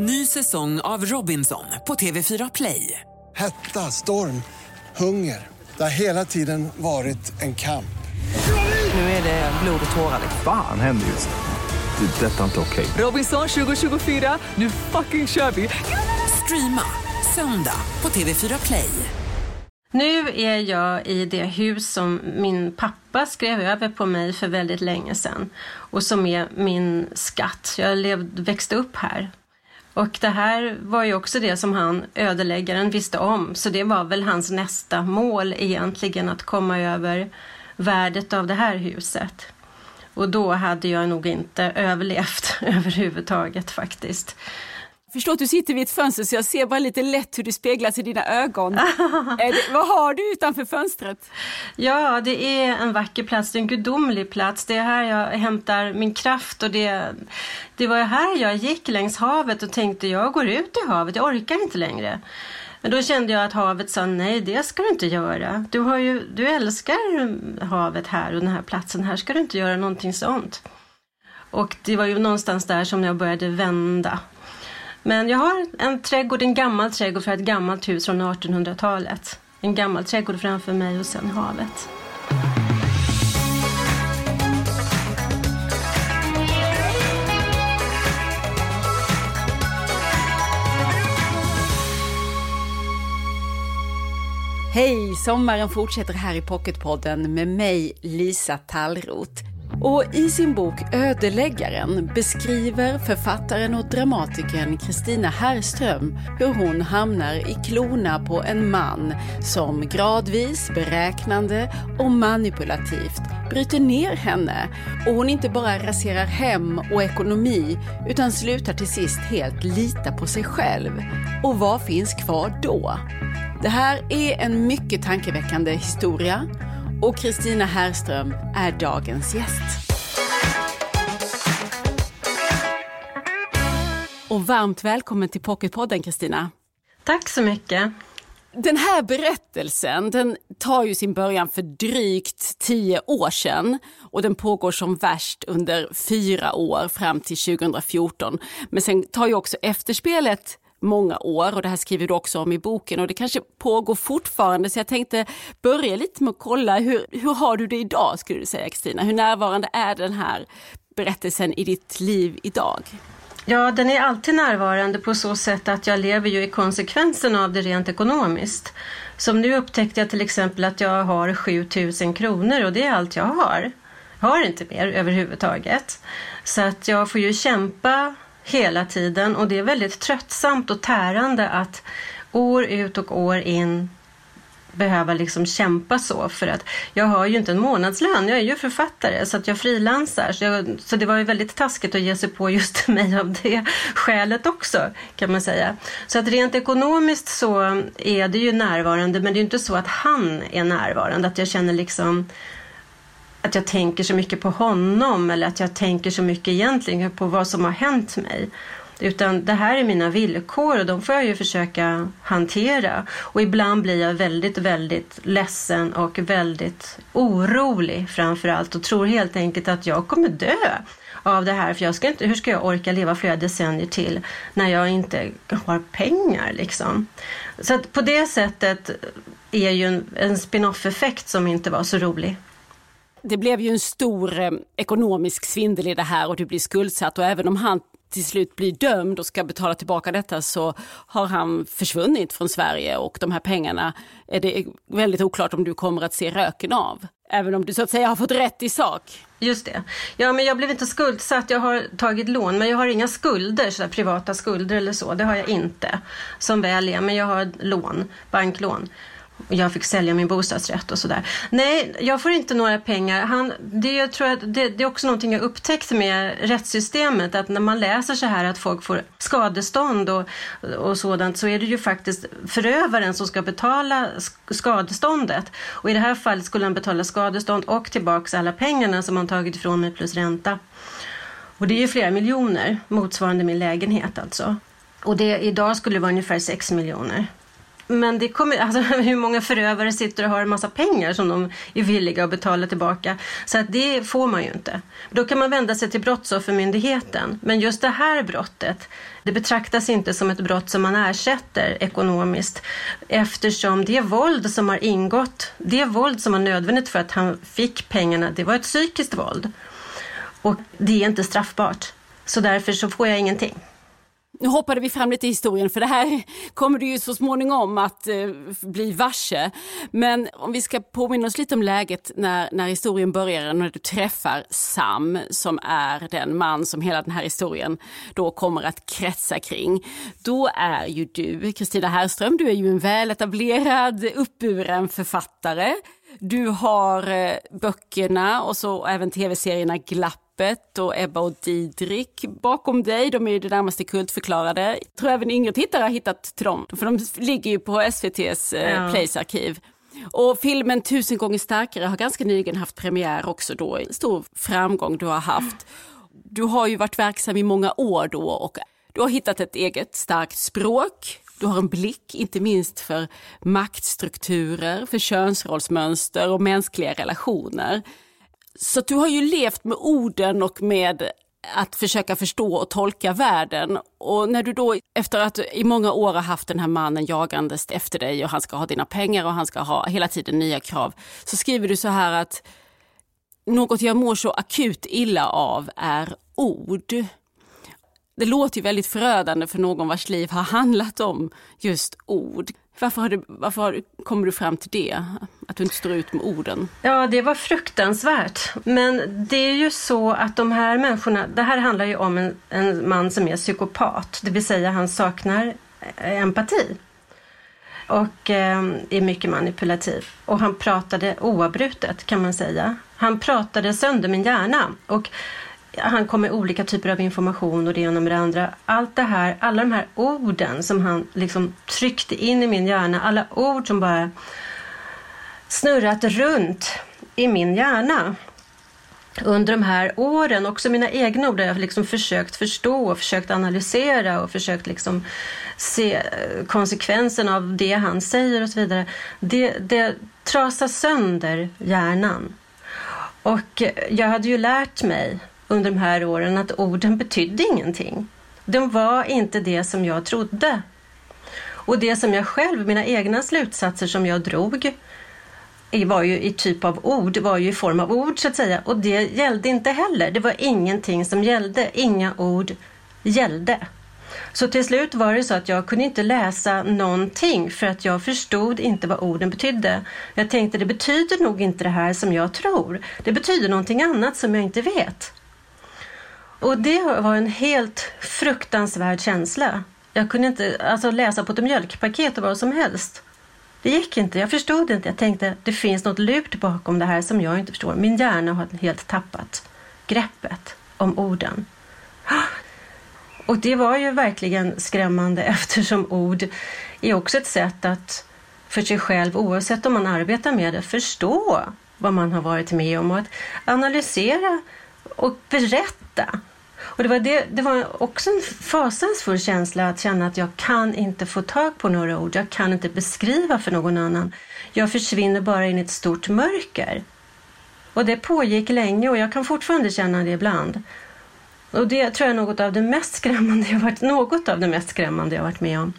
Ny säsong av Robinson på TV4 Play. Hetta, storm, hunger. Det har hela tiden varit en kamp. Nu är det blod och tårar. Fan händer just nu. Det. är Detta är inte okej. Robinson 2024, nu fucking kör vi! Streama söndag på TV4 Play. Nu är jag i det hus som min pappa skrev över på mig för väldigt länge sedan och som är min skatt. Jag levde, växte upp här. Och det här var ju också det som han, ödeläggaren, visste om. Så det var väl hans nästa mål egentligen, att komma över värdet av det här huset. Och då hade jag nog inte överlevt överhuvudtaget faktiskt. Förstår att du sitter vid ett fönster så jag ser bara lite lätt hur det speglas i dina ögon. det, vad har du utanför fönstret? Ja, det är en vacker plats, det är en gudomlig plats. Det är här jag hämtar min kraft och det, det var här jag gick längs havet och tänkte jag går ut i havet, jag orkar inte längre. Men då kände jag att havet sa nej, det ska du inte göra. Du, har ju, du älskar havet här och den här platsen, här ska du inte göra någonting sånt. Och det var ju någonstans där som jag började vända. Men jag har en trädgård, en gammal trädgård för ett gammalt hus från 1800-talet. En gammal trädgård framför mig och sen havet. Hej! Sommaren fortsätter här i Pocketpodden med mig, Lisa Tallroth. Och i sin bok Ödeläggaren beskriver författaren och dramatikern Kristina Herrström hur hon hamnar i klona på en man som gradvis, beräknande och manipulativt bryter ner henne och hon inte bara raserar hem och ekonomi utan slutar till sist helt lita på sig själv. Och vad finns kvar då? Det här är en mycket tankeväckande historia och Kristina Herrström är dagens gäst. Och varmt välkommen till Pocketpodden Kristina. Tack så mycket. Den här berättelsen den tar ju sin början för drygt tio år sedan och den pågår som värst under fyra år fram till 2014. Men sen tar ju också efterspelet många år och det här skriver du också om i boken och det kanske pågår fortfarande så jag tänkte börja lite med att kolla hur, hur har du det idag skulle du säga Kristina? Hur närvarande är den här berättelsen i ditt liv idag? Ja, den är alltid närvarande på så sätt att jag lever ju i konsekvensen av det rent ekonomiskt. Som nu upptäckte jag till exempel att jag har 7000 kronor och det är allt jag har. Jag har inte mer överhuvudtaget. Så att jag får ju kämpa hela tiden. Och det är väldigt tröttsamt och tärande att år ut och år in behöva liksom kämpa så. För att jag har ju inte en månadslön, jag är ju författare så att jag frilansar. Så, jag, så det var ju väldigt taskigt att ge sig på just mig av det skälet också kan man säga. Så att rent ekonomiskt så är det ju närvarande. Men det är ju inte så att han är närvarande, att jag känner liksom att jag tänker så mycket på honom eller att jag tänker så mycket egentligen på vad som har hänt mig. Utan det här är mina villkor och de får jag ju försöka hantera. Och ibland blir jag väldigt, väldigt ledsen och väldigt orolig framför allt och tror helt enkelt att jag kommer dö av det här. För jag ska inte, hur ska jag orka leva flera decennier till när jag inte har pengar liksom? Så att på det sättet är ju en, en spin-off effekt som inte var så rolig. Det blev ju en stor eh, ekonomisk svindel i det här och du blir skuldsatt och även om han till slut blir dömd och ska betala tillbaka detta så har han försvunnit från Sverige och de här pengarna är det väldigt oklart om du kommer att se röken av. Även om du så att säga har fått rätt i sak. Just det. Ja, men jag blev inte skuldsatt. Jag har tagit lån, men jag har inga skulder, så privata skulder eller så. Det har jag inte, som väl är. Men jag har lån, banklån jag fick sälja min bostadsrätt och sådär. Nej, jag får inte några pengar. Han, det, jag tror att det, det, är också någonting jag upptäckt med rättssystemet att när man läser så här att folk får skadestånd och, och sådant så är det ju faktiskt förövaren som ska betala skadeståndet. Och i det här fallet skulle han betala skadestånd och tillbaks alla pengarna som han tagit ifrån mig plus ränta. Och det är ju flera miljoner motsvarande min lägenhet alltså. Och det, idag skulle det vara ungefär 6 miljoner. Men det kommer, alltså, hur många förövare sitter och har en massa pengar som de är villiga att betala tillbaka? Så att det får man ju inte. Då kan man vända sig till Brottsoffermyndigheten. Men just det här brottet, det betraktas inte som ett brott som man ersätter ekonomiskt eftersom det våld som har ingått, det våld som var nödvändigt för att han fick pengarna, det var ett psykiskt våld. Och det är inte straffbart. Så därför så får jag ingenting. Nu hoppade vi fram lite i historien för det här kommer du ju så småningom att eh, bli varse. Men om vi ska påminna oss lite om läget när, när historien börjar, när du träffar Sam som är den man som hela den här historien då kommer att kretsa kring. Då är ju du, Kristina Härström, du är ju en väletablerad, uppburen författare. Du har eh, böckerna och så även tv-serierna Glapp Öppet och Ebba och Didrik bakom dig. De är ju det närmaste kultförklarade. Jag tror även yngre tittare har hittat till dem, för de ligger ju på SVTs eh, ja. Plays-arkiv. Och filmen Tusen gånger starkare har ganska nyligen haft premiär också då. Stor framgång du har haft. Du har ju varit verksam i många år då och du har hittat ett eget starkt språk. Du har en blick, inte minst för maktstrukturer, för könsrollsmönster och mänskliga relationer. Så du har ju levt med orden och med att försöka förstå och tolka världen. Och när du då efter att i många år har haft den här mannen jagandes efter dig och han ska ha dina pengar och han ska ha hela tiden nya krav. Så skriver du så här att något jag mår så akut illa av är ord. Det låter ju väldigt förödande för någon vars liv har handlat om just ord. Varför, har du, varför har, kommer du fram till det? Att du inte står ut med orden? Ja, det var fruktansvärt. Men det är ju så att de här människorna, det här handlar ju om en, en man som är psykopat, det vill säga han saknar eh, empati och eh, är mycket manipulativ. Och han pratade oavbrutet kan man säga. Han pratade sönder min hjärna. Och han kom med olika typer av information och det ena med det andra. Allt det här, alla de här orden som han liksom tryckte in i min hjärna, alla ord som bara snurrat runt i min hjärna under de här åren, också mina egna ord, där jag liksom försökt förstå och försökt analysera och försökt liksom se eh, konsekvenserna av det han säger och så vidare. Det, det trasar sönder hjärnan. Och eh, jag hade ju lärt mig under de här åren att orden betydde ingenting. De var inte det som jag trodde. Och det som jag själv, mina egna slutsatser som jag drog var ju i typ av ord, var ju i form av ord så att säga. Och det gällde inte heller. Det var ingenting som gällde. Inga ord gällde. Så till slut var det så att jag kunde inte läsa någonting för att jag förstod inte vad orden betydde. Jag tänkte det betyder nog inte det här som jag tror. Det betyder någonting annat som jag inte vet. Och det var en helt fruktansvärd känsla. Jag kunde inte alltså, läsa på ett mjölkpaket och vad som helst. Det gick inte, jag förstod inte. Jag tänkte det finns något lurt bakom det här som jag inte förstår. Min hjärna har helt tappat greppet om orden. Och det var ju verkligen skrämmande eftersom ord är också ett sätt att för sig själv, oavsett om man arbetar med det, förstå vad man har varit med om och att analysera och berätta. Och det, var det, det var också en fasansfull känsla att känna att jag kan inte få tag på några ord. Jag kan inte beskriva för någon annan. Jag försvinner bara in i ett stort mörker. Och det pågick länge och jag kan fortfarande känna det ibland. Och det tror jag är något av det mest skrämmande jag varit, något av det mest skrämmande jag varit med om.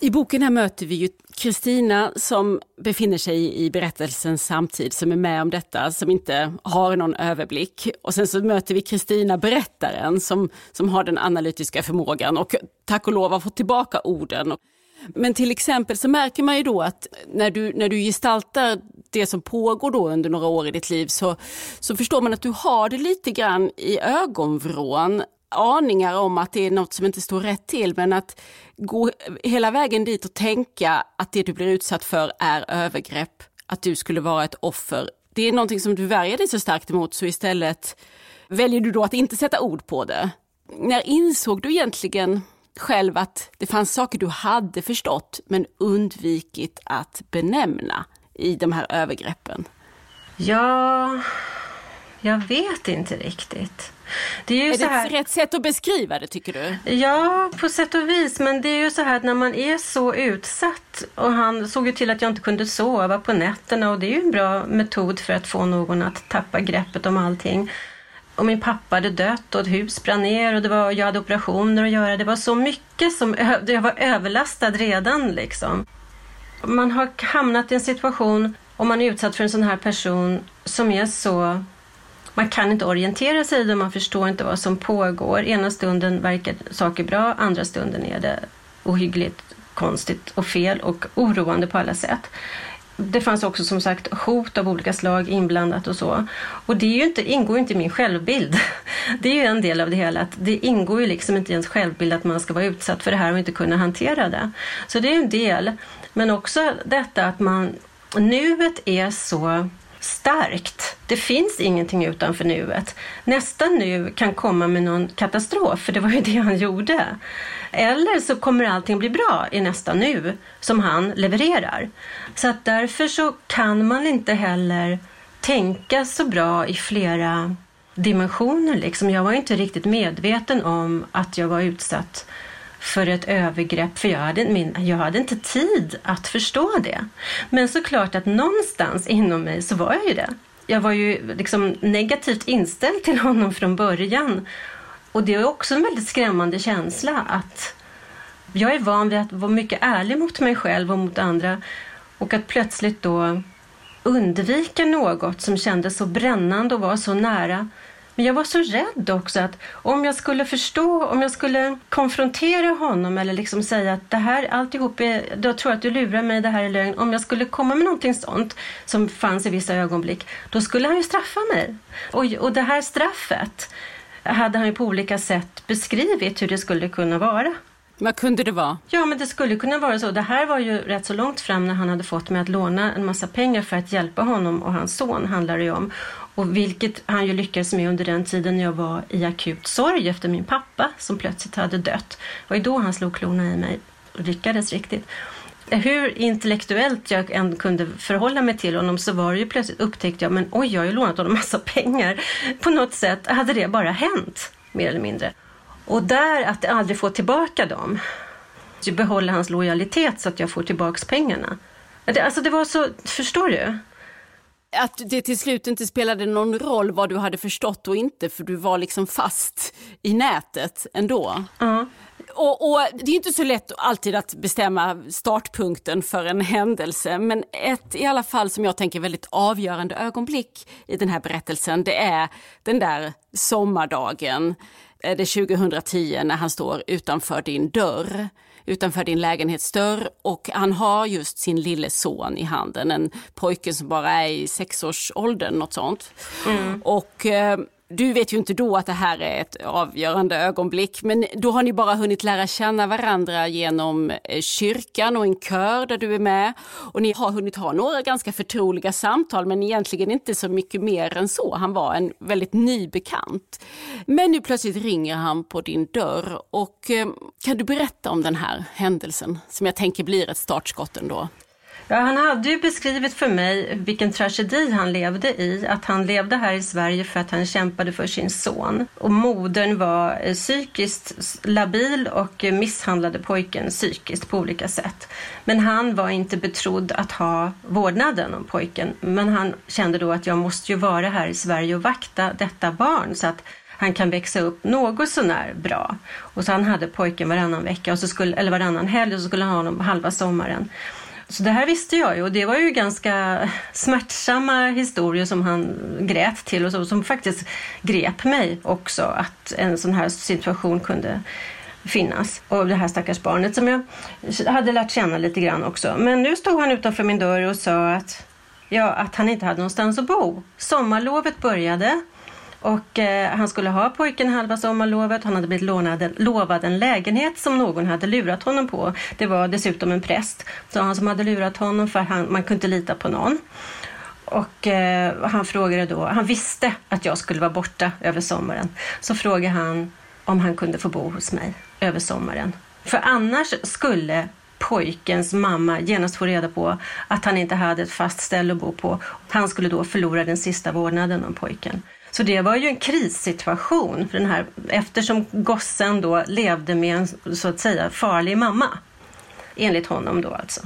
I boken här möter vi ju Kristina som befinner sig i berättelsens samtid, som är med om detta, som inte har någon överblick. Och sen så möter vi Kristina, berättaren, som, som har den analytiska förmågan och tack och lov har fått tillbaka orden. Men till exempel så märker man ju då att när du, när du gestaltar det som pågår då under några år i ditt liv så, så förstår man att du har det lite grann i ögonvrån aningar om att det är något som inte står rätt till men att gå hela vägen dit och tänka att det du blir utsatt för är övergrepp, att du skulle vara ett offer. Det är någonting som du värjer dig så starkt emot så istället väljer du då att inte sätta ord på det. När insåg du egentligen själv att det fanns saker du hade förstått men undvikit att benämna i de här övergreppen? Ja, jag vet inte riktigt. Det är ju är så här... det ett rätt sätt att beskriva det tycker du? Ja, på sätt och vis. Men det är ju så här att när man är så utsatt och han såg ju till att jag inte kunde sova på nätterna och det är ju en bra metod för att få någon att tappa greppet om allting. Och min pappa hade dött och ett hus brann ner och det var, jag hade operationer att göra. Det var så mycket som, jag var överlastad redan liksom. Man har hamnat i en situation om man är utsatt för en sån här person som är så man kan inte orientera sig i det, man förstår inte vad som pågår. Ena stunden verkar saker bra, andra stunden är det ohyggligt konstigt och fel och oroande på alla sätt. Det fanns också som sagt hot av olika slag inblandat och så. Och det är ju inte, ingår ju inte i min självbild. Det är ju en del av det hela, att det ingår ju liksom inte i ens självbild att man ska vara utsatt för det här och inte kunna hantera det. Så det är en del. Men också detta att man, nuet är så starkt. Det finns ingenting utanför nuet. Nästa nu kan komma med någon katastrof, för det var ju det han gjorde. Eller så kommer allting bli bra i nästa nu som han levererar. Så att därför så kan man inte heller tänka så bra i flera dimensioner. Liksom. Jag var inte riktigt medveten om att jag var utsatt för ett övergrepp, för jag hade, min, jag hade inte tid att förstå det. Men såklart att någonstans inom mig så var jag ju det. Jag var ju liksom negativt inställd till honom från början. Och det är också en väldigt skrämmande känsla att jag är van vid att vara mycket ärlig mot mig själv och mot andra och att plötsligt då undvika något som kändes så brännande och var så nära men jag var så rädd också att om jag skulle förstå, om jag skulle konfrontera honom eller liksom säga att det här alltihop är, jag tror att du lurar mig, det här är lögn. Om jag skulle komma med någonting sånt som fanns i vissa ögonblick, då skulle han ju straffa mig. Och, och det här straffet hade han ju på olika sätt beskrivit hur det skulle kunna vara. Vad kunde det vara? Ja, men det skulle kunna vara så. Det här var ju rätt så långt fram när han hade fått mig att låna en massa pengar för att hjälpa honom och hans son handlar det ju om. Och vilket han ju lyckades med under den tiden jag var i akut sorg efter min pappa som plötsligt hade dött. Det var då han slog klorna i mig och lyckades riktigt. Hur intellektuellt jag än kunde förhålla mig till honom så var det ju plötsligt upptäckte jag, men oj, jag har ju lånat honom massa pengar. På något sätt hade det bara hänt, mer eller mindre. Och där, att aldrig få tillbaka dem, behålla hans lojalitet så att jag får tillbaka pengarna. Alltså det var så, förstår du? Att det till slut inte spelade någon roll vad du hade förstått och inte för du var liksom fast i nätet ändå. Uh. Och, och, Det är inte så lätt alltid att bestämma startpunkten för en händelse men ett i alla fall som jag tänker väldigt avgörande ögonblick i den här berättelsen det är den där sommardagen, eh, det 2010 när han står utanför din dörr utanför din lägenhetsdörr och han har just sin lille son i handen, en pojke som bara är i sexårsåldern, något sånt. Mm. Och eh, du vet ju inte då att det här är ett avgörande ögonblick, men då har ni bara hunnit lära känna varandra genom eh, kyrkan och en kör där du är med. Och ni har hunnit ha några ganska förtroliga samtal, men egentligen inte så mycket mer än så. Han var en väldigt ny bekant. Men nu plötsligt ringer han på din dörr och eh, kan du berätta om den här händelsen som jag tänker blir ett startskott ändå? Ja, han hade ju beskrivit för mig vilken tragedi han levde i. Att han levde här i Sverige för att han kämpade för sin son. Och modern var eh, psykiskt labil och misshandlade pojken psykiskt på olika sätt. Men han var inte betrodd att ha vårdnaden om pojken. Men han kände då att jag måste ju vara här i Sverige och vakta detta barn så att han kan växa upp något sånär bra. Och så han hade pojken varannan vecka, och så skulle, eller varannan helg och så skulle han ha honom halva sommaren. Så det här visste jag ju och det var ju ganska smärtsamma historier som han grät till och så, som faktiskt grep mig också att en sån här situation kunde finnas. Och det här stackars barnet som jag hade lärt känna lite grann också. Men nu stod han utanför min dörr och sa att, ja, att han inte hade någonstans att bo. Sommarlovet började och eh, han skulle ha pojken halva sommarlovet. Han hade blivit lånad, lovad en lägenhet som någon hade lurat honom på. Det var dessutom en präst så han som hade lurat honom för han, man kunde inte lita på någon. Och eh, han frågade då, han visste att jag skulle vara borta över sommaren. Så frågade han om han kunde få bo hos mig över sommaren. För annars skulle pojkens mamma genast få reda på att han inte hade ett fast ställe att bo på. Han skulle då förlora den sista vårdnaden om pojken. Så det var ju en krissituation för den här, eftersom gossen då levde med en så att säga farlig mamma. Enligt honom då alltså.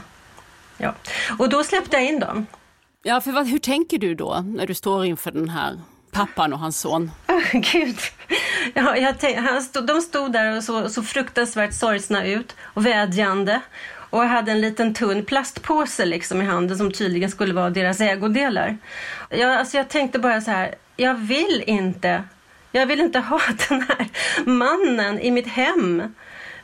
Ja. Och då släppte jag in dem. Ja, för vad, hur tänker du då när du står inför den här pappan och hans son? Oh, Gud. Ja, jag han stod, de stod där och så, så fruktansvärt sorgsna ut och vädjande och hade en liten tunn plastpåse liksom i handen som tydligen skulle vara deras ägodelar. Jag, alltså jag tänkte bara så här, jag vill inte, jag vill inte ha den här mannen i mitt hem.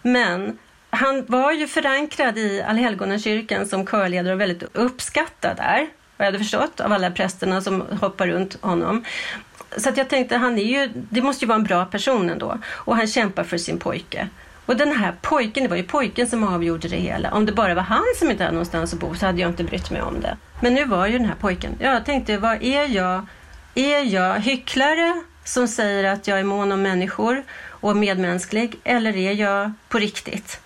Men han var ju förankrad i Allhelgonakyrkan som körledare och väldigt uppskattad där, vad jag hade förstått, av alla prästerna som hoppar runt honom. Så att jag tänkte, han är ju, det måste ju vara en bra person ändå. Och han kämpar för sin pojke. Och den här pojken, det var ju pojken som avgjorde det hela. Om det bara var han som inte hade någonstans att bo så hade jag inte brytt mig om det. Men nu var ju den här pojken. Jag tänkte, vad är jag? Är jag hycklare som säger att jag är mån om människor och medmänsklig? Eller är jag på riktigt?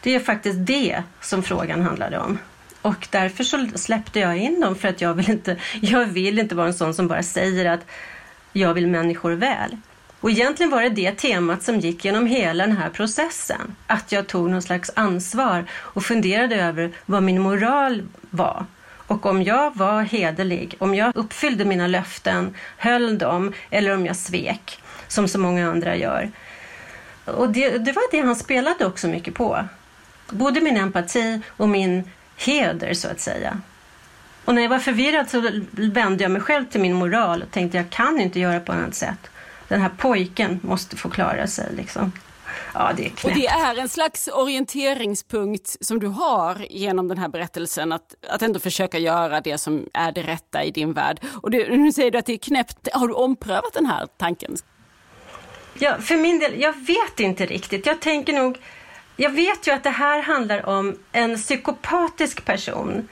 Det är faktiskt det som frågan handlade om. Och därför så släppte jag in dem för att jag vill inte, jag vill inte vara en sån som bara säger att jag vill människor väl. Och egentligen var det det temat som gick genom hela den här processen. Att jag tog någon slags ansvar och funderade över vad min moral var. Och om jag var hederlig, om jag uppfyllde mina löften, höll dem eller om jag svek, som så många andra gör. Och det, det var det han spelade också mycket på. Både min empati och min heder, så att säga. Och när jag var förvirrad så vände jag mig själv till min moral och tänkte jag kan inte göra på annat sätt. Den här pojken måste få klara sig. Liksom. Ja, det är knäppt. Och det är en slags orienteringspunkt som du har genom den här berättelsen, att, att ändå försöka göra det som är det rätta i din värld. Och det, nu säger du att det är knäppt. Har du omprövat den här tanken? Ja, för min del, jag vet inte riktigt. Jag tänker nog, jag vet ju att det här handlar om en psykopatisk person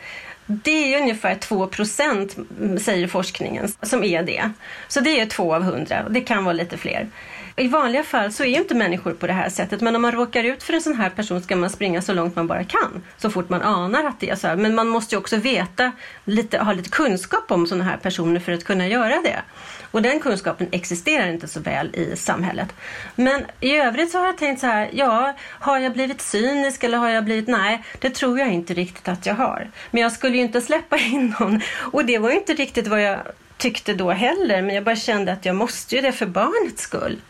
det är ungefär 2 procent, mm, säger forskningen, som är det. Så det är två av hundra. Det kan vara lite fler. I vanliga fall så är ju inte människor på det här sättet men om man råkar ut för en sån här person ska man springa så långt man bara kan. Så fort man anar att det är så här. Men man måste ju också veta, lite, ha lite kunskap om såna här personer för att kunna göra det. Och den kunskapen existerar inte så väl i samhället. Men i övrigt så har jag tänkt så här, ja, har jag blivit cynisk eller har jag blivit, nej, det tror jag inte riktigt att jag har. Men jag skulle ju inte släppa in någon och det var ju inte riktigt vad jag tyckte då heller, men jag bara kände att jag måste ju det för barnets skull.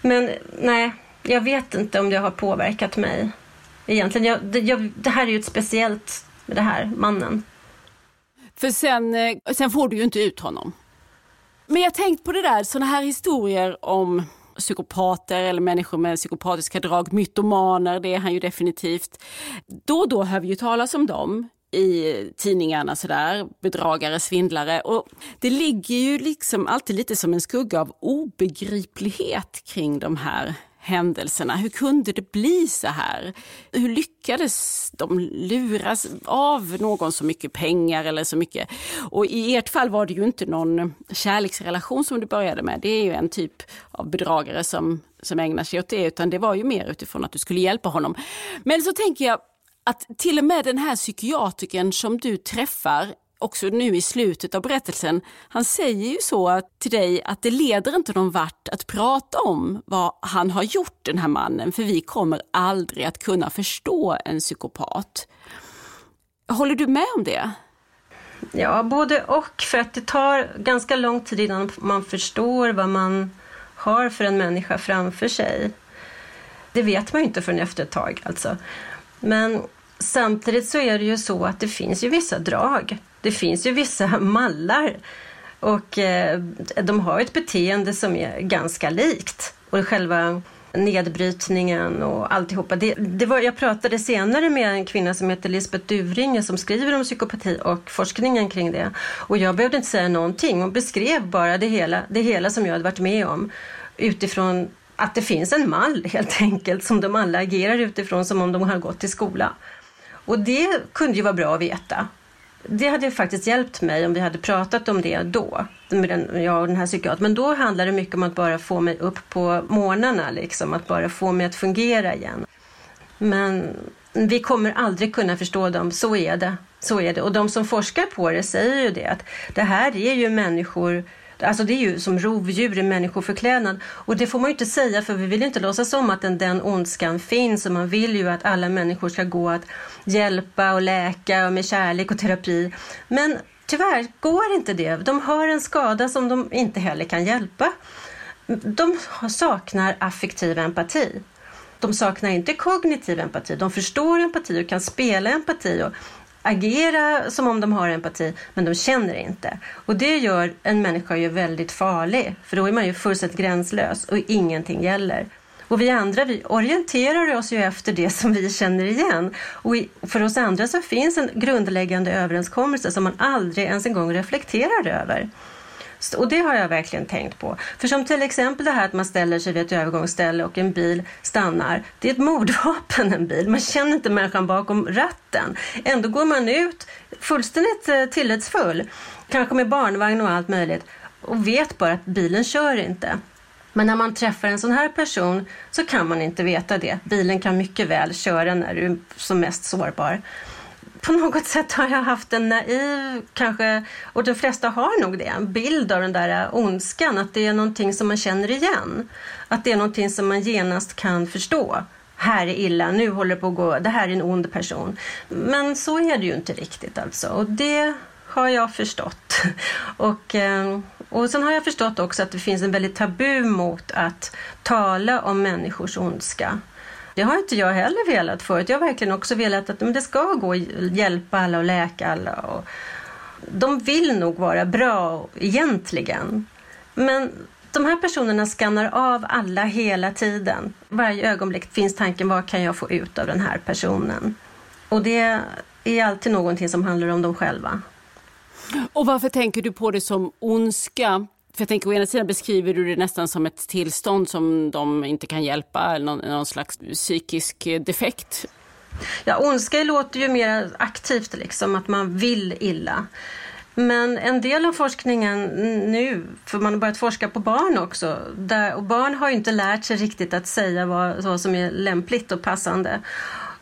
Men nej, jag vet inte om det har påverkat mig egentligen. Jag, det, jag, det här är ju ett speciellt med det här, mannen. För sen, eh, sen får du ju inte ut honom. Men jag har tänkt på det där, sådana här historier om psykopater eller människor med psykopatiska drag, mytomaner, det är han ju definitivt. Då och då hör vi ju talas om dem i tidningarna sådär, bedragare, svindlare. Och det ligger ju liksom alltid lite som en skugga av obegriplighet kring de här händelserna. Hur kunde det bli så här? Hur lyckades de luras av någon så mycket pengar eller så mycket? Och i ert fall var det ju inte någon kärleksrelation som du började med. Det är ju en typ av bedragare som, som ägnar sig åt det, utan det var ju mer utifrån att du skulle hjälpa honom. Men så tänker jag, att till och med den här psykiatriken som du träffar också nu i slutet av berättelsen, han säger ju så till dig att det leder inte någon vart att prata om vad han har gjort den här mannen, för vi kommer aldrig att kunna förstå en psykopat. Håller du med om det? Ja, både och. För att det tar ganska lång tid innan man förstår vad man har för en människa framför sig. Det vet man ju inte förrän efter ett tag alltså. Men samtidigt så är det ju så att det finns ju vissa drag. Det finns ju vissa mallar och eh, de har ett beteende som är ganska likt. Och själva nedbrytningen och alltihopa. Det, det var, jag pratade senare med en kvinna som heter Lisbeth Duvringe som skriver om psykopati och forskningen kring det. Och jag behövde inte säga någonting. Hon beskrev bara det hela, det hela som jag hade varit med om utifrån att det finns en mall helt enkelt som de alla agerar utifrån som om de har gått i skola. Och det kunde ju vara bra att veta. Det hade faktiskt hjälpt mig om vi hade pratat om det då, med den, jag och den här psykiatern. Men då handlade det mycket om att bara få mig upp på morgnarna, liksom, att bara få mig att fungera igen. Men vi kommer aldrig kunna förstå dem, så är det. Så är det. Och de som forskar på det säger ju det, att det här är ju människor Alltså det är ju som rovdjur i människoförklädnad. Och det får man ju inte säga för vi vill inte låtsas om att den, den ondskan finns och man vill ju att alla människor ska gå att hjälpa och läka och med kärlek och terapi. Men tyvärr går inte det. De har en skada som de inte heller kan hjälpa. De saknar affektiv empati. De saknar inte kognitiv empati. De förstår empati och kan spela empati och agera som om de har empati, men de känner inte. Och det gör en människa ju väldigt farlig, för då är man ju fullständigt gränslös och ingenting gäller. Och vi andra vi orienterar oss ju efter det som vi känner igen. Och för oss andra så finns en grundläggande överenskommelse som man aldrig ens en gång reflekterar över. Och det har jag verkligen tänkt på. För som till exempel det här att man ställer sig vid ett övergångsställe och en bil stannar. Det är ett mordvapen en bil. Man känner inte människan bakom ratten. Ändå går man ut fullständigt eh, tillitsfull. Kanske med barnvagn och allt möjligt. Och vet bara att bilen kör inte. Men när man träffar en sån här person så kan man inte veta det. Bilen kan mycket väl köra när du är som mest sårbar på något sätt har jag haft en naiv, kanske, och de flesta har nog det, en bild av den där ondskan, att det är någonting som man känner igen. Att det är någonting som man genast kan förstå. Här är illa, nu håller det på att gå, det här är en ond person. Men så är det ju inte riktigt alltså. Och det har jag förstått. Och, ehm, och sen har jag förstått också att det finns en väldigt tabu mot att tala om människors ondska. Det har inte jag heller velat förut. Jag har verkligen också velat att men det ska gå att hjälpa alla och läka alla. Och de vill nog vara bra egentligen. Men de här personerna skannar av alla hela tiden. Varje ögonblick finns tanken vad kan jag få ut av den här personen? Och det är alltid någonting som handlar om dem själva. Och varför tänker du på det som ondska? För jag tänker, å ena sidan beskriver du det nästan som ett tillstånd som de inte kan hjälpa, eller någon, någon slags psykisk defekt. Ja, ondska låter ju mer aktivt, liksom, att man vill illa. Men en del av forskningen nu, för man har börjat forska på barn också, där, och barn har ju inte lärt sig riktigt att säga vad, vad som är lämpligt och passande.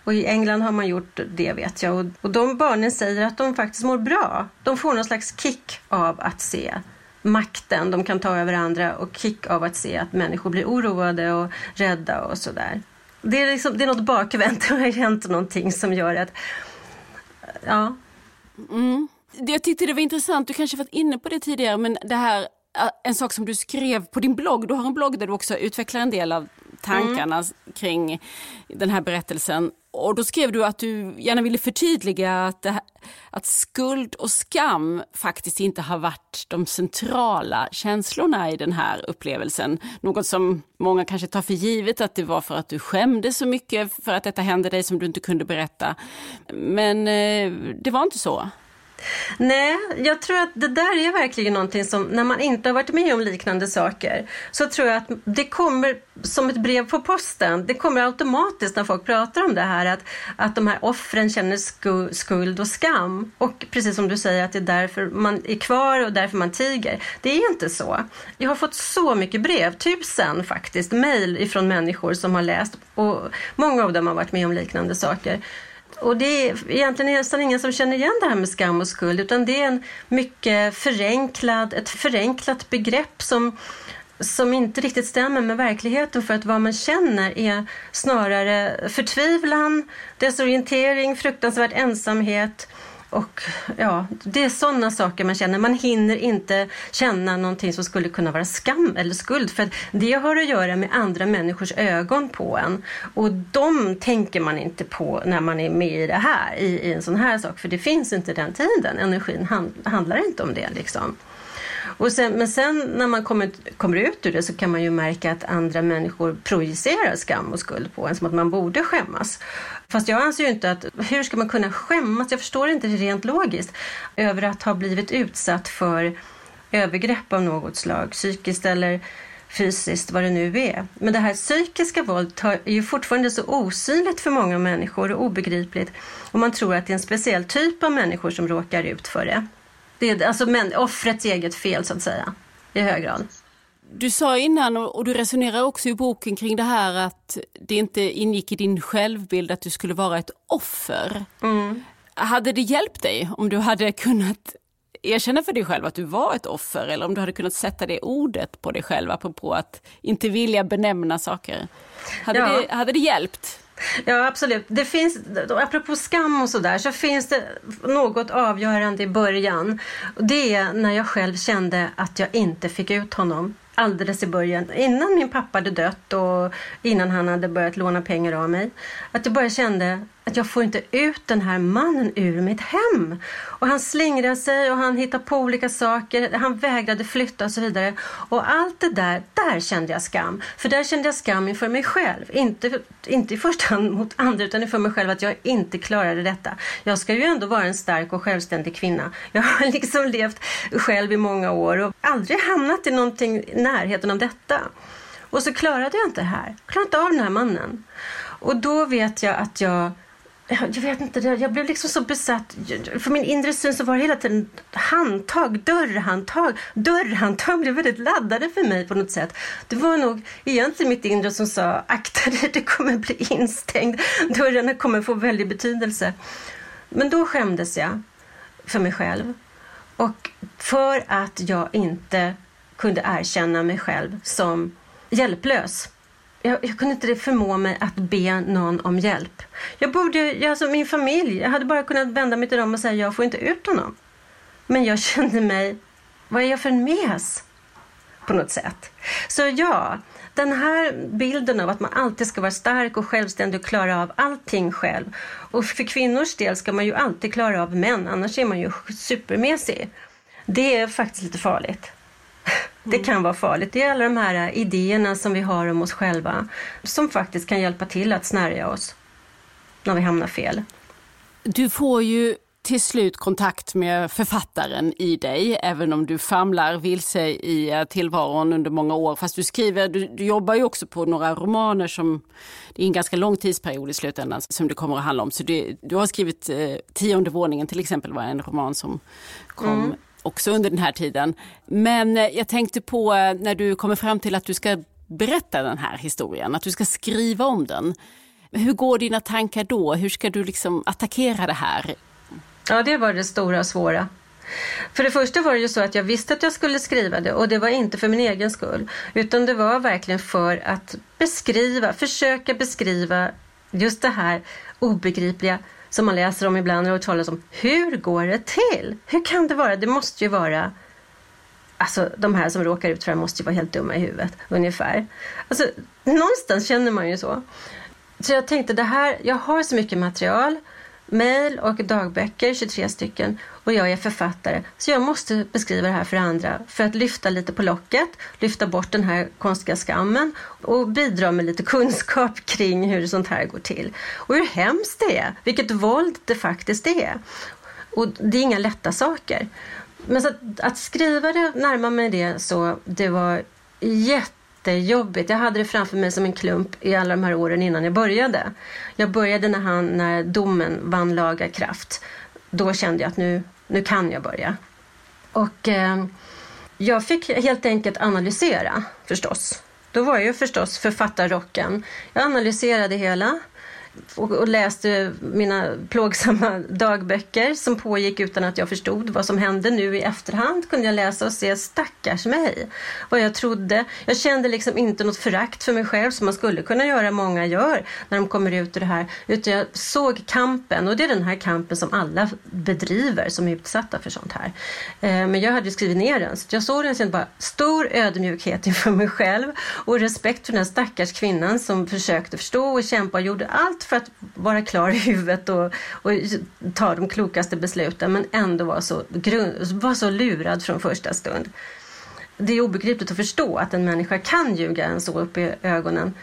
Och i England har man gjort det vet jag. Och, och de barnen säger att de faktiskt mår bra. De får någon slags kick av att se makten de kan ta över andra och kick av att se att människor blir oroade och rädda och sådär. Det är, liksom, det är något bakvänt, det har hänt någonting som gör att, ja. Mm. Jag tyckte det var intressant, du kanske varit inne på det tidigare, men det här en sak som du skrev på din blogg, du har en blogg där du också utvecklar en del av tankarna mm. kring den här berättelsen. Och då skrev du att du gärna ville förtydliga att, här, att skuld och skam faktiskt inte har varit de centrala känslorna i den här upplevelsen. Något som många kanske tar för givet att det var för att du skämdes så mycket för att detta hände dig som du inte kunde berätta. Men eh, det var inte så. Nej, jag tror att det där är verkligen någonting som, när man inte har varit med om liknande saker, så tror jag att det kommer som ett brev på posten. Det kommer automatiskt när folk pratar om det här, att, att de här offren känner skuld och skam. Och precis som du säger, att det är därför man är kvar och därför man tiger. Det är inte så. Jag har fått så mycket brev, tusen faktiskt, mejl ifrån människor som har läst och många av dem har varit med om liknande saker och det är egentligen nästan ingen som känner igen det här med skam och skuld utan det är en mycket förenklad, ett förenklat begrepp som, som inte riktigt stämmer med verkligheten för att vad man känner är snarare förtvivlan, desorientering, fruktansvärd ensamhet och ja, det är sådana saker man känner. Man hinner inte känna någonting som skulle kunna vara skam eller skuld. För det har att göra med andra människors ögon på en. Och de tänker man inte på när man är med i det här, i, i en sån här sak. För det finns inte den tiden. Energin hand, handlar inte om det liksom. Och sen, men sen när man kommer, kommer ut ur det så kan man ju märka att andra människor projicerar skam och skuld på en som att man borde skämmas. Fast jag anser ju inte att, hur ska man kunna skämmas? Jag förstår inte det rent logiskt över att ha blivit utsatt för övergrepp av något slag, psykiskt eller fysiskt, vad det nu är. Men det här psykiska våldet är ju fortfarande så osynligt för många människor och obegripligt och man tror att det är en speciell typ av människor som råkar ut för det. Det är alltså men, offrets eget fel så att säga, i hög grad. Du sa innan, och du resonerar också i boken kring det här att det inte ingick i din självbild att du skulle vara ett offer. Mm. Hade det hjälpt dig om du hade kunnat erkänna för dig själv att du var ett offer eller om du hade kunnat sätta det ordet på dig själv apropå att inte vilja benämna saker. Hade, ja. det, hade det hjälpt? Ja, absolut. Det finns, apropå skam och sådär, så finns det något avgörande i början. Det är när jag själv kände att jag inte fick ut honom alldeles i början, innan min pappa hade dött och innan han hade börjat låna pengar av mig. Att jag bara kände att jag får inte ut den här mannen ur mitt hem. Och han slingrade sig och han hittade på olika saker. Han vägrade flytta och så vidare. Och allt det där, där kände jag skam. För där kände jag skam inför mig själv. Inte, inte i första hand mot andra utan inför mig själv att jag inte klarade detta. Jag ska ju ändå vara en stark och självständig kvinna. Jag har liksom levt själv i många år och aldrig hamnat i någonting i närheten av detta. Och så klarade jag inte det här. Jag klarade inte av den här mannen. Och då vet jag att jag jag vet inte, jag blev liksom så besatt. För min inre syn så var det hela tiden handtag, dörrhandtag. Dörrhandtag blev väldigt laddade för mig på något sätt. Det var nog egentligen mitt inre som sa akta dig, du kommer bli instängd. Dörrarna kommer få väldig betydelse. Men då skämdes jag för mig själv. Och för att jag inte kunde erkänna mig själv som hjälplös jag, jag, kunde inte förmå mig att be någon om hjälp. Jag borde, jag, alltså min familj, jag hade bara kunnat vända mig till dem och säga jag får inte ut honom. Men jag kände mig, vad är jag för en mes? På något sätt. Så ja, den här bilden av att man alltid ska vara stark och självständig och klara av allting själv. Och för kvinnors del ska man ju alltid klara av män, annars är man ju supermesig. Det är faktiskt lite farligt. Det kan vara farligt. Det är alla de här idéerna som vi har om oss själva som faktiskt kan hjälpa till att snärja oss när vi hamnar fel. Du får ju till slut kontakt med författaren i dig, även om du famlar vilse i eh, tillvaron under många år. Fast du skriver, du, du, jobbar ju också på några romaner som, det är en ganska lång tidsperiod i slutändan som det kommer att handla om. Så det, du har skrivit eh, Tionde våningen till exempel var en roman som kom mm också under den här tiden. Men eh, jag tänkte på eh, när du kommer fram till att du ska berätta den här historien, att du ska skriva om den. Hur går dina tankar då? Hur ska du liksom attackera det här? Ja, det var det stora och svåra. För det första var det ju så att jag visste att jag skulle skriva det och det var inte för min egen skull utan det var verkligen för att beskriva, försöka beskriva just det här obegripliga som man läser om ibland och talas om. Hur går det till? Hur kan det vara? Det måste ju vara Alltså de här som råkar ut för det måste ju vara helt dumma i huvudet ungefär. Alltså någonstans känner man ju så. Så jag tänkte det här, jag har så mycket material mejl och dagböcker, 23 stycken. Och jag är författare, så jag måste beskriva det här för andra för att lyfta lite på locket, lyfta bort den här konstiga skammen och bidra med lite kunskap kring hur sånt här går till. Och hur hemskt det är, vilket våld det faktiskt är. Och det är inga lätta saker. Men att, att, skriva det, närma mig det så, det var jätte jättejobbigt. Jag hade det framför mig som en klump i alla de här åren innan jag började. Jag började när, han, när domen vann laga kraft. Då kände jag att nu, nu kan jag börja. Och eh, jag fick helt enkelt analysera förstås. Då var jag ju förstås författarrocken. Jag analyserade hela och läste mina plågsamma dagböcker som pågick utan att jag förstod vad som hände. Nu i efterhand kunde jag läsa och se stackars mig, vad jag trodde. Jag kände liksom inte något förakt för mig själv som man skulle kunna göra, många gör när de kommer ut ur det här. Utan jag såg kampen och det är den här kampen som alla bedriver som är utsatta för sånt här. Eh, men jag hade skrivit ner den så jag såg den sen bara stor ödmjukhet inför mig själv och respekt för den stackars kvinnan som försökte förstå och kämpa och gjorde allt för att vara klar i huvudet och, och ta de klokaste besluten men ändå vara så, var så lurad från första stund. Det är obegripligt att förstå att en människa kan ljuga en så upp i ögonen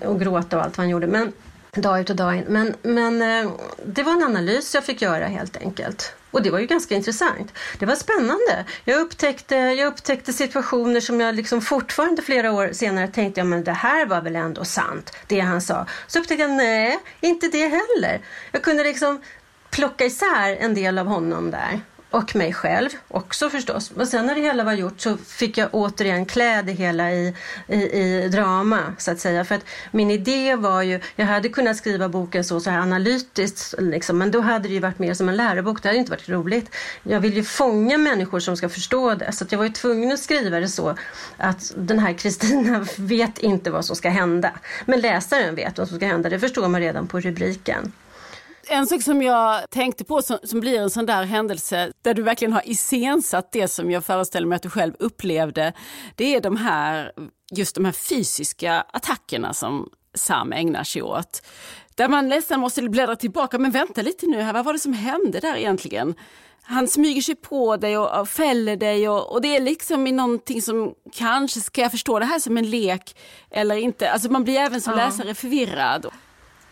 och gråta och allt vad han gjorde. Men dag ut och dag in. Men, men eh, det var en analys jag fick göra helt enkelt. Och det var ju ganska intressant. Det var spännande. Jag upptäckte, jag upptäckte situationer som jag liksom fortfarande flera år senare tänkte, ja men det här var väl ändå sant, det han sa. Så upptäckte jag, nej, inte det heller. Jag kunde liksom plocka isär en del av honom där och mig själv också förstås. Men sen när det hela var gjort så fick jag återigen klä det hela i, i, i drama så att säga. För att min idé var ju, jag hade kunnat skriva boken så, så här analytiskt liksom, men då hade det ju varit mer som en lärobok. Det hade inte varit roligt. Jag vill ju fånga människor som ska förstå det så att jag var ju tvungen att skriva det så att den här Kristina vet inte vad som ska hända. Men läsaren vet vad som ska hända. Det förstår man redan på rubriken. En sak som jag tänkte på som, som, blir en sån där händelse där du verkligen har iscensatt det som jag föreställer mig att du själv upplevde. Det är de här, just de här fysiska attackerna som Sam ägnar sig åt. Där man nästan måste bläddra tillbaka, men vänta lite nu här, vad var det som hände där egentligen? Han smyger sig på dig och, fäller dig och, och, det är liksom i någonting som kanske, ska jag förstå det här som en lek eller inte? Alltså man blir även som ja. läsare förvirrad.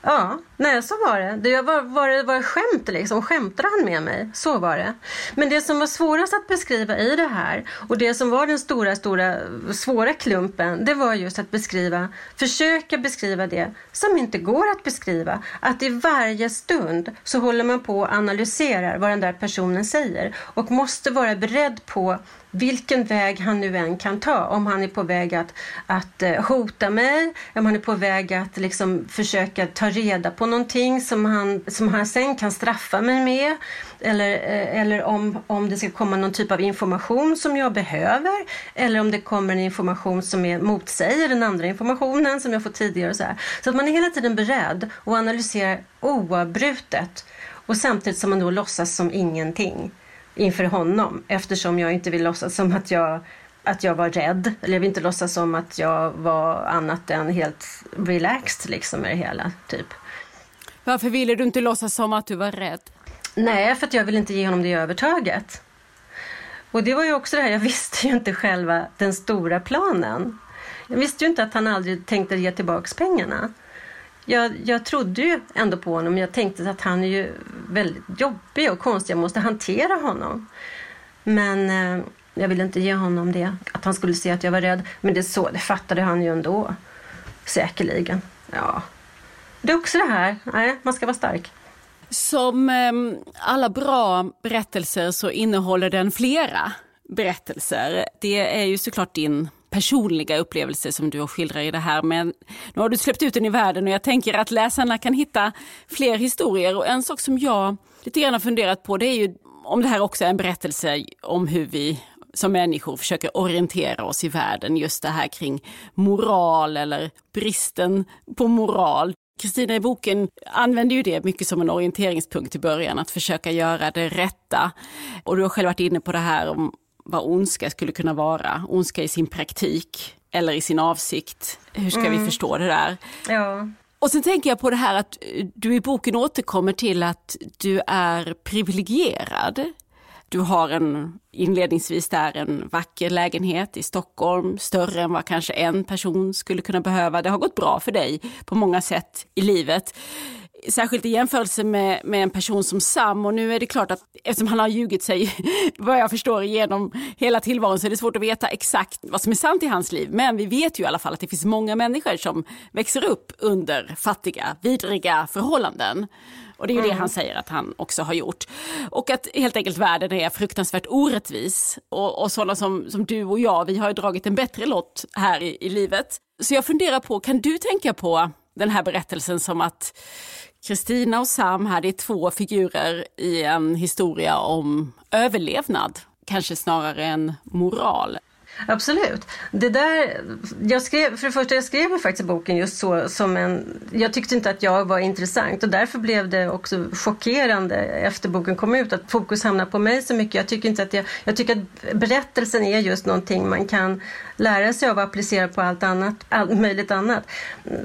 Ja, nej så var det. Det var, var, det var skämt liksom. Skämtade han med mig? Så var det. Men det som var svårast att beskriva i det här och det som var den stora, stora svåra klumpen det var just att beskriva, försöka beskriva det som inte går att beskriva. Att i varje stund så håller man på och analyserar vad den där personen säger och måste vara beredd på vilken väg han nu än kan ta. Om han är på väg att, att eh, hota mig, om han är på väg att liksom försöka ta reda på någonting som han, som han sen kan straffa mig med. Eller, eh, eller om, om det ska komma någon typ av information som jag behöver. Eller om det kommer en information som är motsäger den andra informationen som jag fått tidigare. Och så, här. så att man är hela tiden beredd och analyserar oavbrutet. Och samtidigt som man då låtsas som ingenting inför honom eftersom jag inte vill låtsas som att jag, att jag var rädd. Eller jag vill inte låtsas som att jag var annat än helt relaxed liksom med det hela. Typ. Varför ville du inte låtsas som att du var rädd? Nej, för att jag vill inte ge honom det övertaget. Och det var ju också det här, jag visste ju inte själva den stora planen. Jag visste ju inte att han aldrig tänkte ge tillbaks pengarna jag, jag trodde ju ändå på honom. Jag tänkte att han är ju väldigt jobbig och konstig. Jag måste hantera honom. Men eh, jag ville inte ge honom det. Att han skulle se att jag var rädd. Men det, så, det fattade han ju ändå. Säkerligen. Ja. Det är också det här. Nej, man ska vara stark. Som eh, alla bra berättelser så innehåller den flera berättelser. Det är ju såklart din personliga upplevelser som du skildrar i det här. Men nu har du släppt ut den i världen och jag tänker att läsarna kan hitta fler historier. Och en sak som jag lite grann har funderat på det är ju om det här också är en berättelse om hur vi som människor försöker orientera oss i världen. Just det här kring moral eller bristen på moral. Kristina i boken använder ju det mycket som en orienteringspunkt i början, att försöka göra det rätta. Och du har själv varit inne på det här om vad ondska skulle kunna vara. Ondska i sin praktik eller i sin avsikt. Hur ska mm. vi förstå det där? Ja. Och sen tänker jag på det här att du i boken återkommer till att du är privilegierad. Du har en, inledningsvis där en vacker lägenhet i Stockholm, större än vad kanske en person skulle kunna behöva. Det har gått bra för dig på många sätt i livet särskilt i jämförelse med, med en person som Sam och nu är det klart att eftersom han har ljugit sig vad jag förstår genom hela tillvaron så är det svårt att veta exakt vad som är sant i hans liv. Men vi vet ju i alla fall att det finns många människor som växer upp under fattiga, vidriga förhållanden. Och det är ju mm. det han säger att han också har gjort. Och att helt enkelt världen är fruktansvärt orättvis. Och, och sådana som, som du och jag, vi har ju dragit en bättre lott här i, i livet. Så jag funderar på, kan du tänka på den här berättelsen som att Kristina och Sam här, det är två figurer i en historia om överlevnad, kanske snarare än moral. Absolut. Det där, jag skrev, för det första, jag skrev faktiskt boken just så som en... Jag tyckte inte att jag var intressant och därför blev det också chockerande efter boken kom ut att fokus hamnar på mig så mycket. Jag tycker inte att jag... Jag tycker att berättelsen är just någonting man kan lära sig av och applicera på allt annat, allt möjligt annat.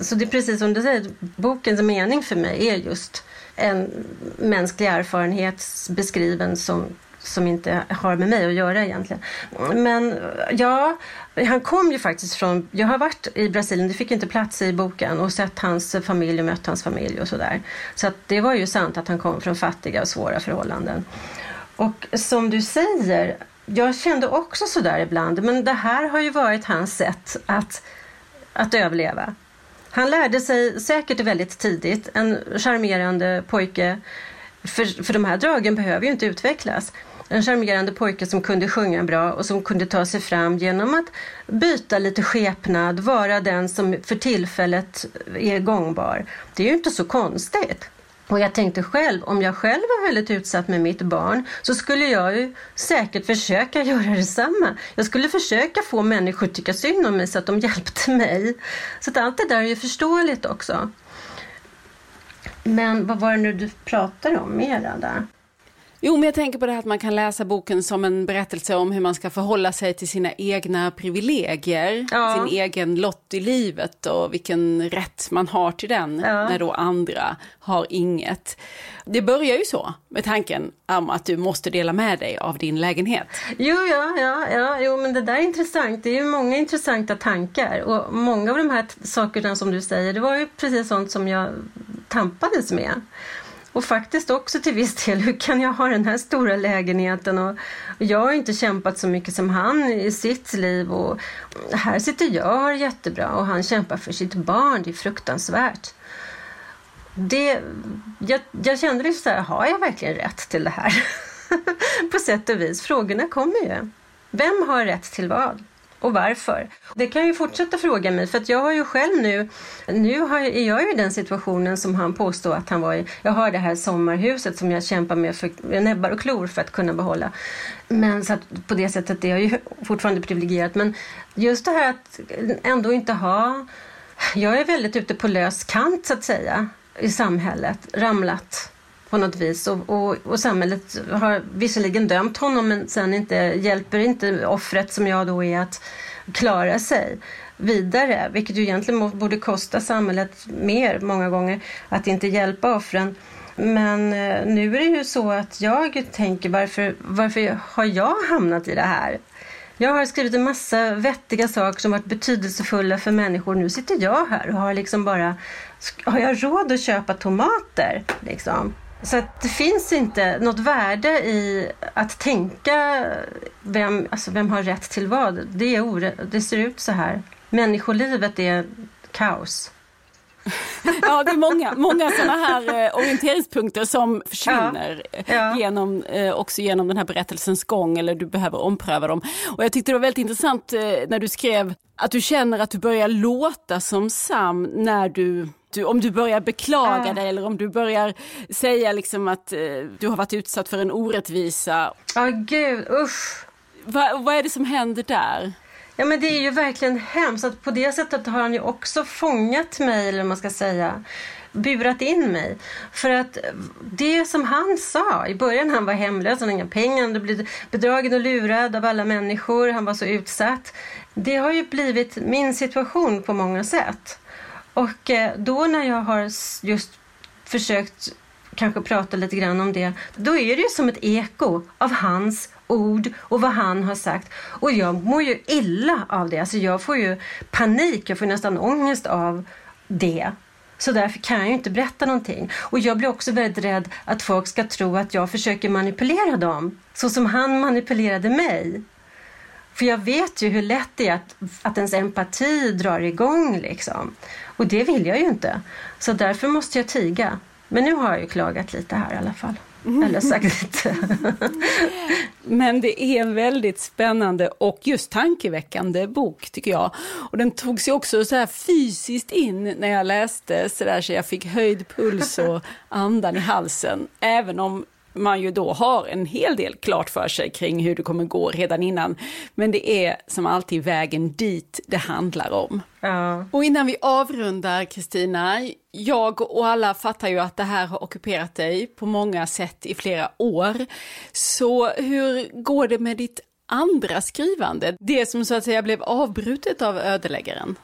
Så det är precis som du säger, bokens mening för mig är just en mänsklig erfarenhet beskriven som som inte har med mig att göra egentligen. Men ja, han kom ju faktiskt från, jag har varit i Brasilien, det fick inte plats i boken och sett hans familj och mött hans familj och sådär. Så att det var ju sant att han kom från fattiga och svåra förhållanden. Och som du säger, jag kände också sådär ibland, men det här har ju varit hans sätt att, att överleva. Han lärde sig säkert väldigt tidigt, en charmerande pojke, för, för de här dragen behöver ju inte utvecklas en charmerande pojke som kunde sjunga bra och som kunde ta sig fram genom att byta lite skepnad, vara den som för tillfället är gångbar. Det är ju inte så konstigt. Och jag tänkte själv, om jag själv var väldigt utsatt med mitt barn så skulle jag ju säkert försöka göra detsamma. Jag skulle försöka få människor att tycka synd om mig så att de hjälpte mig. Så att allt det där är ju förståeligt också. Men vad var det nu du pratade om mera där? Jo, men jag tänker på det här att man kan läsa boken som en berättelse om hur man ska förhålla sig till sina egna privilegier, ja. sin egen lott i livet och vilken rätt man har till den ja. när då andra har inget. Det börjar ju så med tanken om att du måste dela med dig av din lägenhet. Jo, ja, ja, ja, jo, men det där är intressant. Det är ju många intressanta tankar och många av de här sakerna som du säger, det var ju precis sånt som jag tampades med. Och faktiskt också till viss del, hur kan jag ha den här stora lägenheten? Och, jag har inte kämpat så mycket som han i sitt liv. Och här sitter jag och har jättebra och han kämpar för sitt barn. Det är fruktansvärt. Det, jag, jag kände liksom så här, har jag verkligen rätt till det här? På sätt och vis. Frågorna kommer ju. Vem har rätt till vad? Och varför? Det kan jag ju fortsätta fråga mig för att jag har ju själv nu, nu har, är jag ju i den situationen som han påstår att han var i. Jag har det här sommarhuset som jag kämpar med för näbbar och klor för att kunna behålla. Men så att på det sättet är jag ju fortfarande privilegierat. Men just det här att ändå inte ha, jag är väldigt ute på lös kant så att säga i samhället, ramlat på något vis. Och, och, och, samhället har visserligen dömt honom men sen inte, hjälper inte offret som jag då är att klara sig vidare. Vilket ju egentligen borde kosta samhället mer många gånger att inte hjälpa offren. Men eh, nu är det ju så att jag tänker varför, varför har jag hamnat i det här? Jag har skrivit en massa vettiga saker som varit betydelsefulla för människor. Nu sitter jag här och har liksom bara, har jag råd att köpa tomater? Liksom? Så det finns inte något värde i att tänka vem, alltså vem har rätt till vad. Det, är det ser ut så här. Människolivet är kaos. Ja, det är många, många sådana här eh, orienteringspunkter som försvinner ja, ja. Genom, eh, också genom den här berättelsens gång eller du behöver ompröva dem. Och jag tyckte det var väldigt intressant eh, när du skrev att du känner att du börjar låta som Sam när du du, om du börjar beklaga uh. dig eller om du börjar säga liksom att eh, du har varit utsatt för en orättvisa. Ja, oh, gud, usch. Va, vad är det som händer där? Ja, men det är ju verkligen hemskt. Att på det sättet har han ju också fångat mig, eller vad man ska säga burat in mig. För att det som han sa i början, han var hemlös, han hade inga pengar, han blivit bedragen och lurad av alla människor, han var så utsatt. Det har ju blivit min situation på många sätt. Och eh, då när jag har just försökt kanske prata lite grann om det, då är det ju som ett eko av hans ord och vad han har sagt. Och jag mår ju illa av det. Alltså jag får ju panik, jag får nästan ångest av det. Så därför kan jag ju inte berätta någonting. Och jag blir också väldigt rädd att folk ska tro att jag försöker manipulera dem. Så som han manipulerade mig. För jag vet ju hur lätt det är att, att ens empati drar igång liksom. Och det vill jag ju inte. Så därför måste jag tiga. Men nu har jag ju klagat lite här i alla fall. Mm. Eller sagt lite. Men det är en väldigt spännande och just tankeväckande bok tycker jag. Och den tog sig också så här fysiskt in när jag läste så där så jag fick höjd puls och andan i halsen. Även om man ju då har en hel del klart för sig kring hur det kommer gå redan innan. Men det är som alltid vägen dit det handlar om. Ja. Och innan vi avrundar Kristina, jag och alla fattar ju att det här har ockuperat dig på många sätt i flera år. Så hur går det med ditt andra skrivande? Det som så att säga blev avbrutet av ödeläggaren?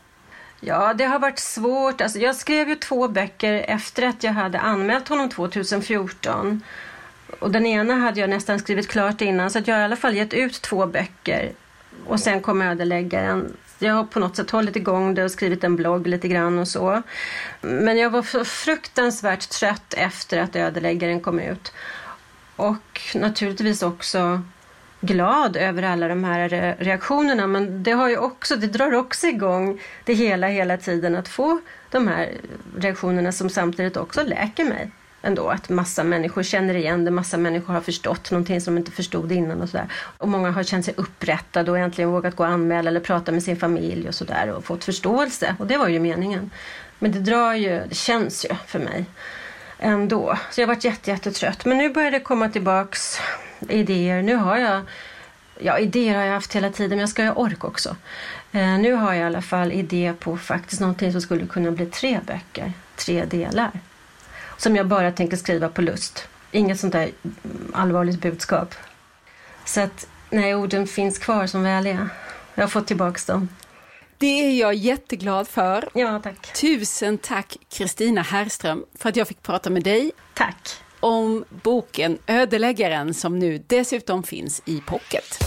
Ja, det har varit svårt. Alltså, jag skrev ju två böcker efter att jag hade anmält honom 2014. Och den ena hade jag nästan skrivit klart innan så att jag har i alla fall gett ut två böcker. Och sen kom ödeläggaren. Jag har på något sätt hållit igång det och skrivit en blogg lite grann och så. Men jag var fruktansvärt trött efter att ödeläggaren kom ut. Och naturligtvis också glad över alla de här reaktionerna men det, har ju också, det drar också igång det hela hela tiden att få de här reaktionerna som samtidigt också läker mig ändå att massa människor känner igen det, massa människor har förstått någonting som de inte förstod innan och sådär. Och många har känt sig upprättade och äntligen vågat gå och anmäla eller prata med sin familj och sådär och fått förståelse. Och det var ju meningen. Men det drar ju, det känns ju för mig ändå. Så jag har varit jätte, jättetrött. Men nu börjar det komma tillbaks idéer. Nu har jag, ja idéer har jag haft hela tiden men jag ska ha ork också. Eh, nu har jag i alla fall idé på faktiskt någonting som skulle kunna bli tre böcker, tre delar. Som jag bara tänker skriva på lust. Inget sånt där allvarligt budskap. Så att, nej, orden finns kvar som väl är. Jag har fått tillbaks dem. Det är jag jätteglad för. Ja, tack. Tusen tack Kristina Herrström för att jag fick prata med dig. Tack. Om boken Ödeläggaren som nu dessutom finns i pocket.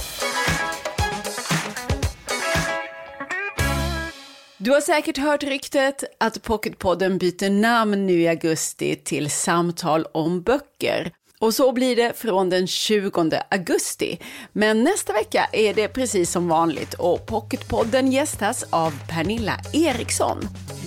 Du har säkert hört ryktet att Pocketpodden byter namn nu i augusti till Samtal om böcker. Och så blir det från den 20 augusti. Men nästa vecka är det precis som vanligt och Pocketpodden gästas av Pernilla Eriksson.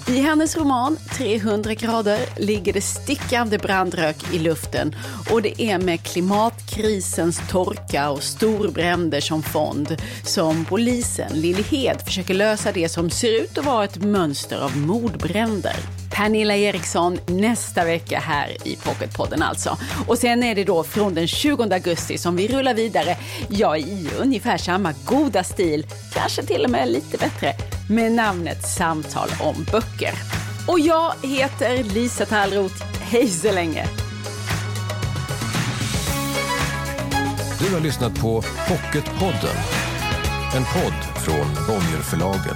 I hennes roman 300 grader ligger det stickande brandrök i luften och det är med klimatkrisens torka och storbränder som fond som polisen Lillehed försöker lösa det som ser ut att vara ett mönster av mordbränder. Pernilla Eriksson nästa vecka här i Pocketpodden alltså. Och sen är det då från den 20 augusti som vi rullar vidare, ja i ungefär samma goda stil, kanske till och med lite bättre, med namnet Samtal om böcker. Och jag heter Lisa Tallroth. Hej så länge! Du har lyssnat på Pocketpodden. En podd från Bonnierförlagen.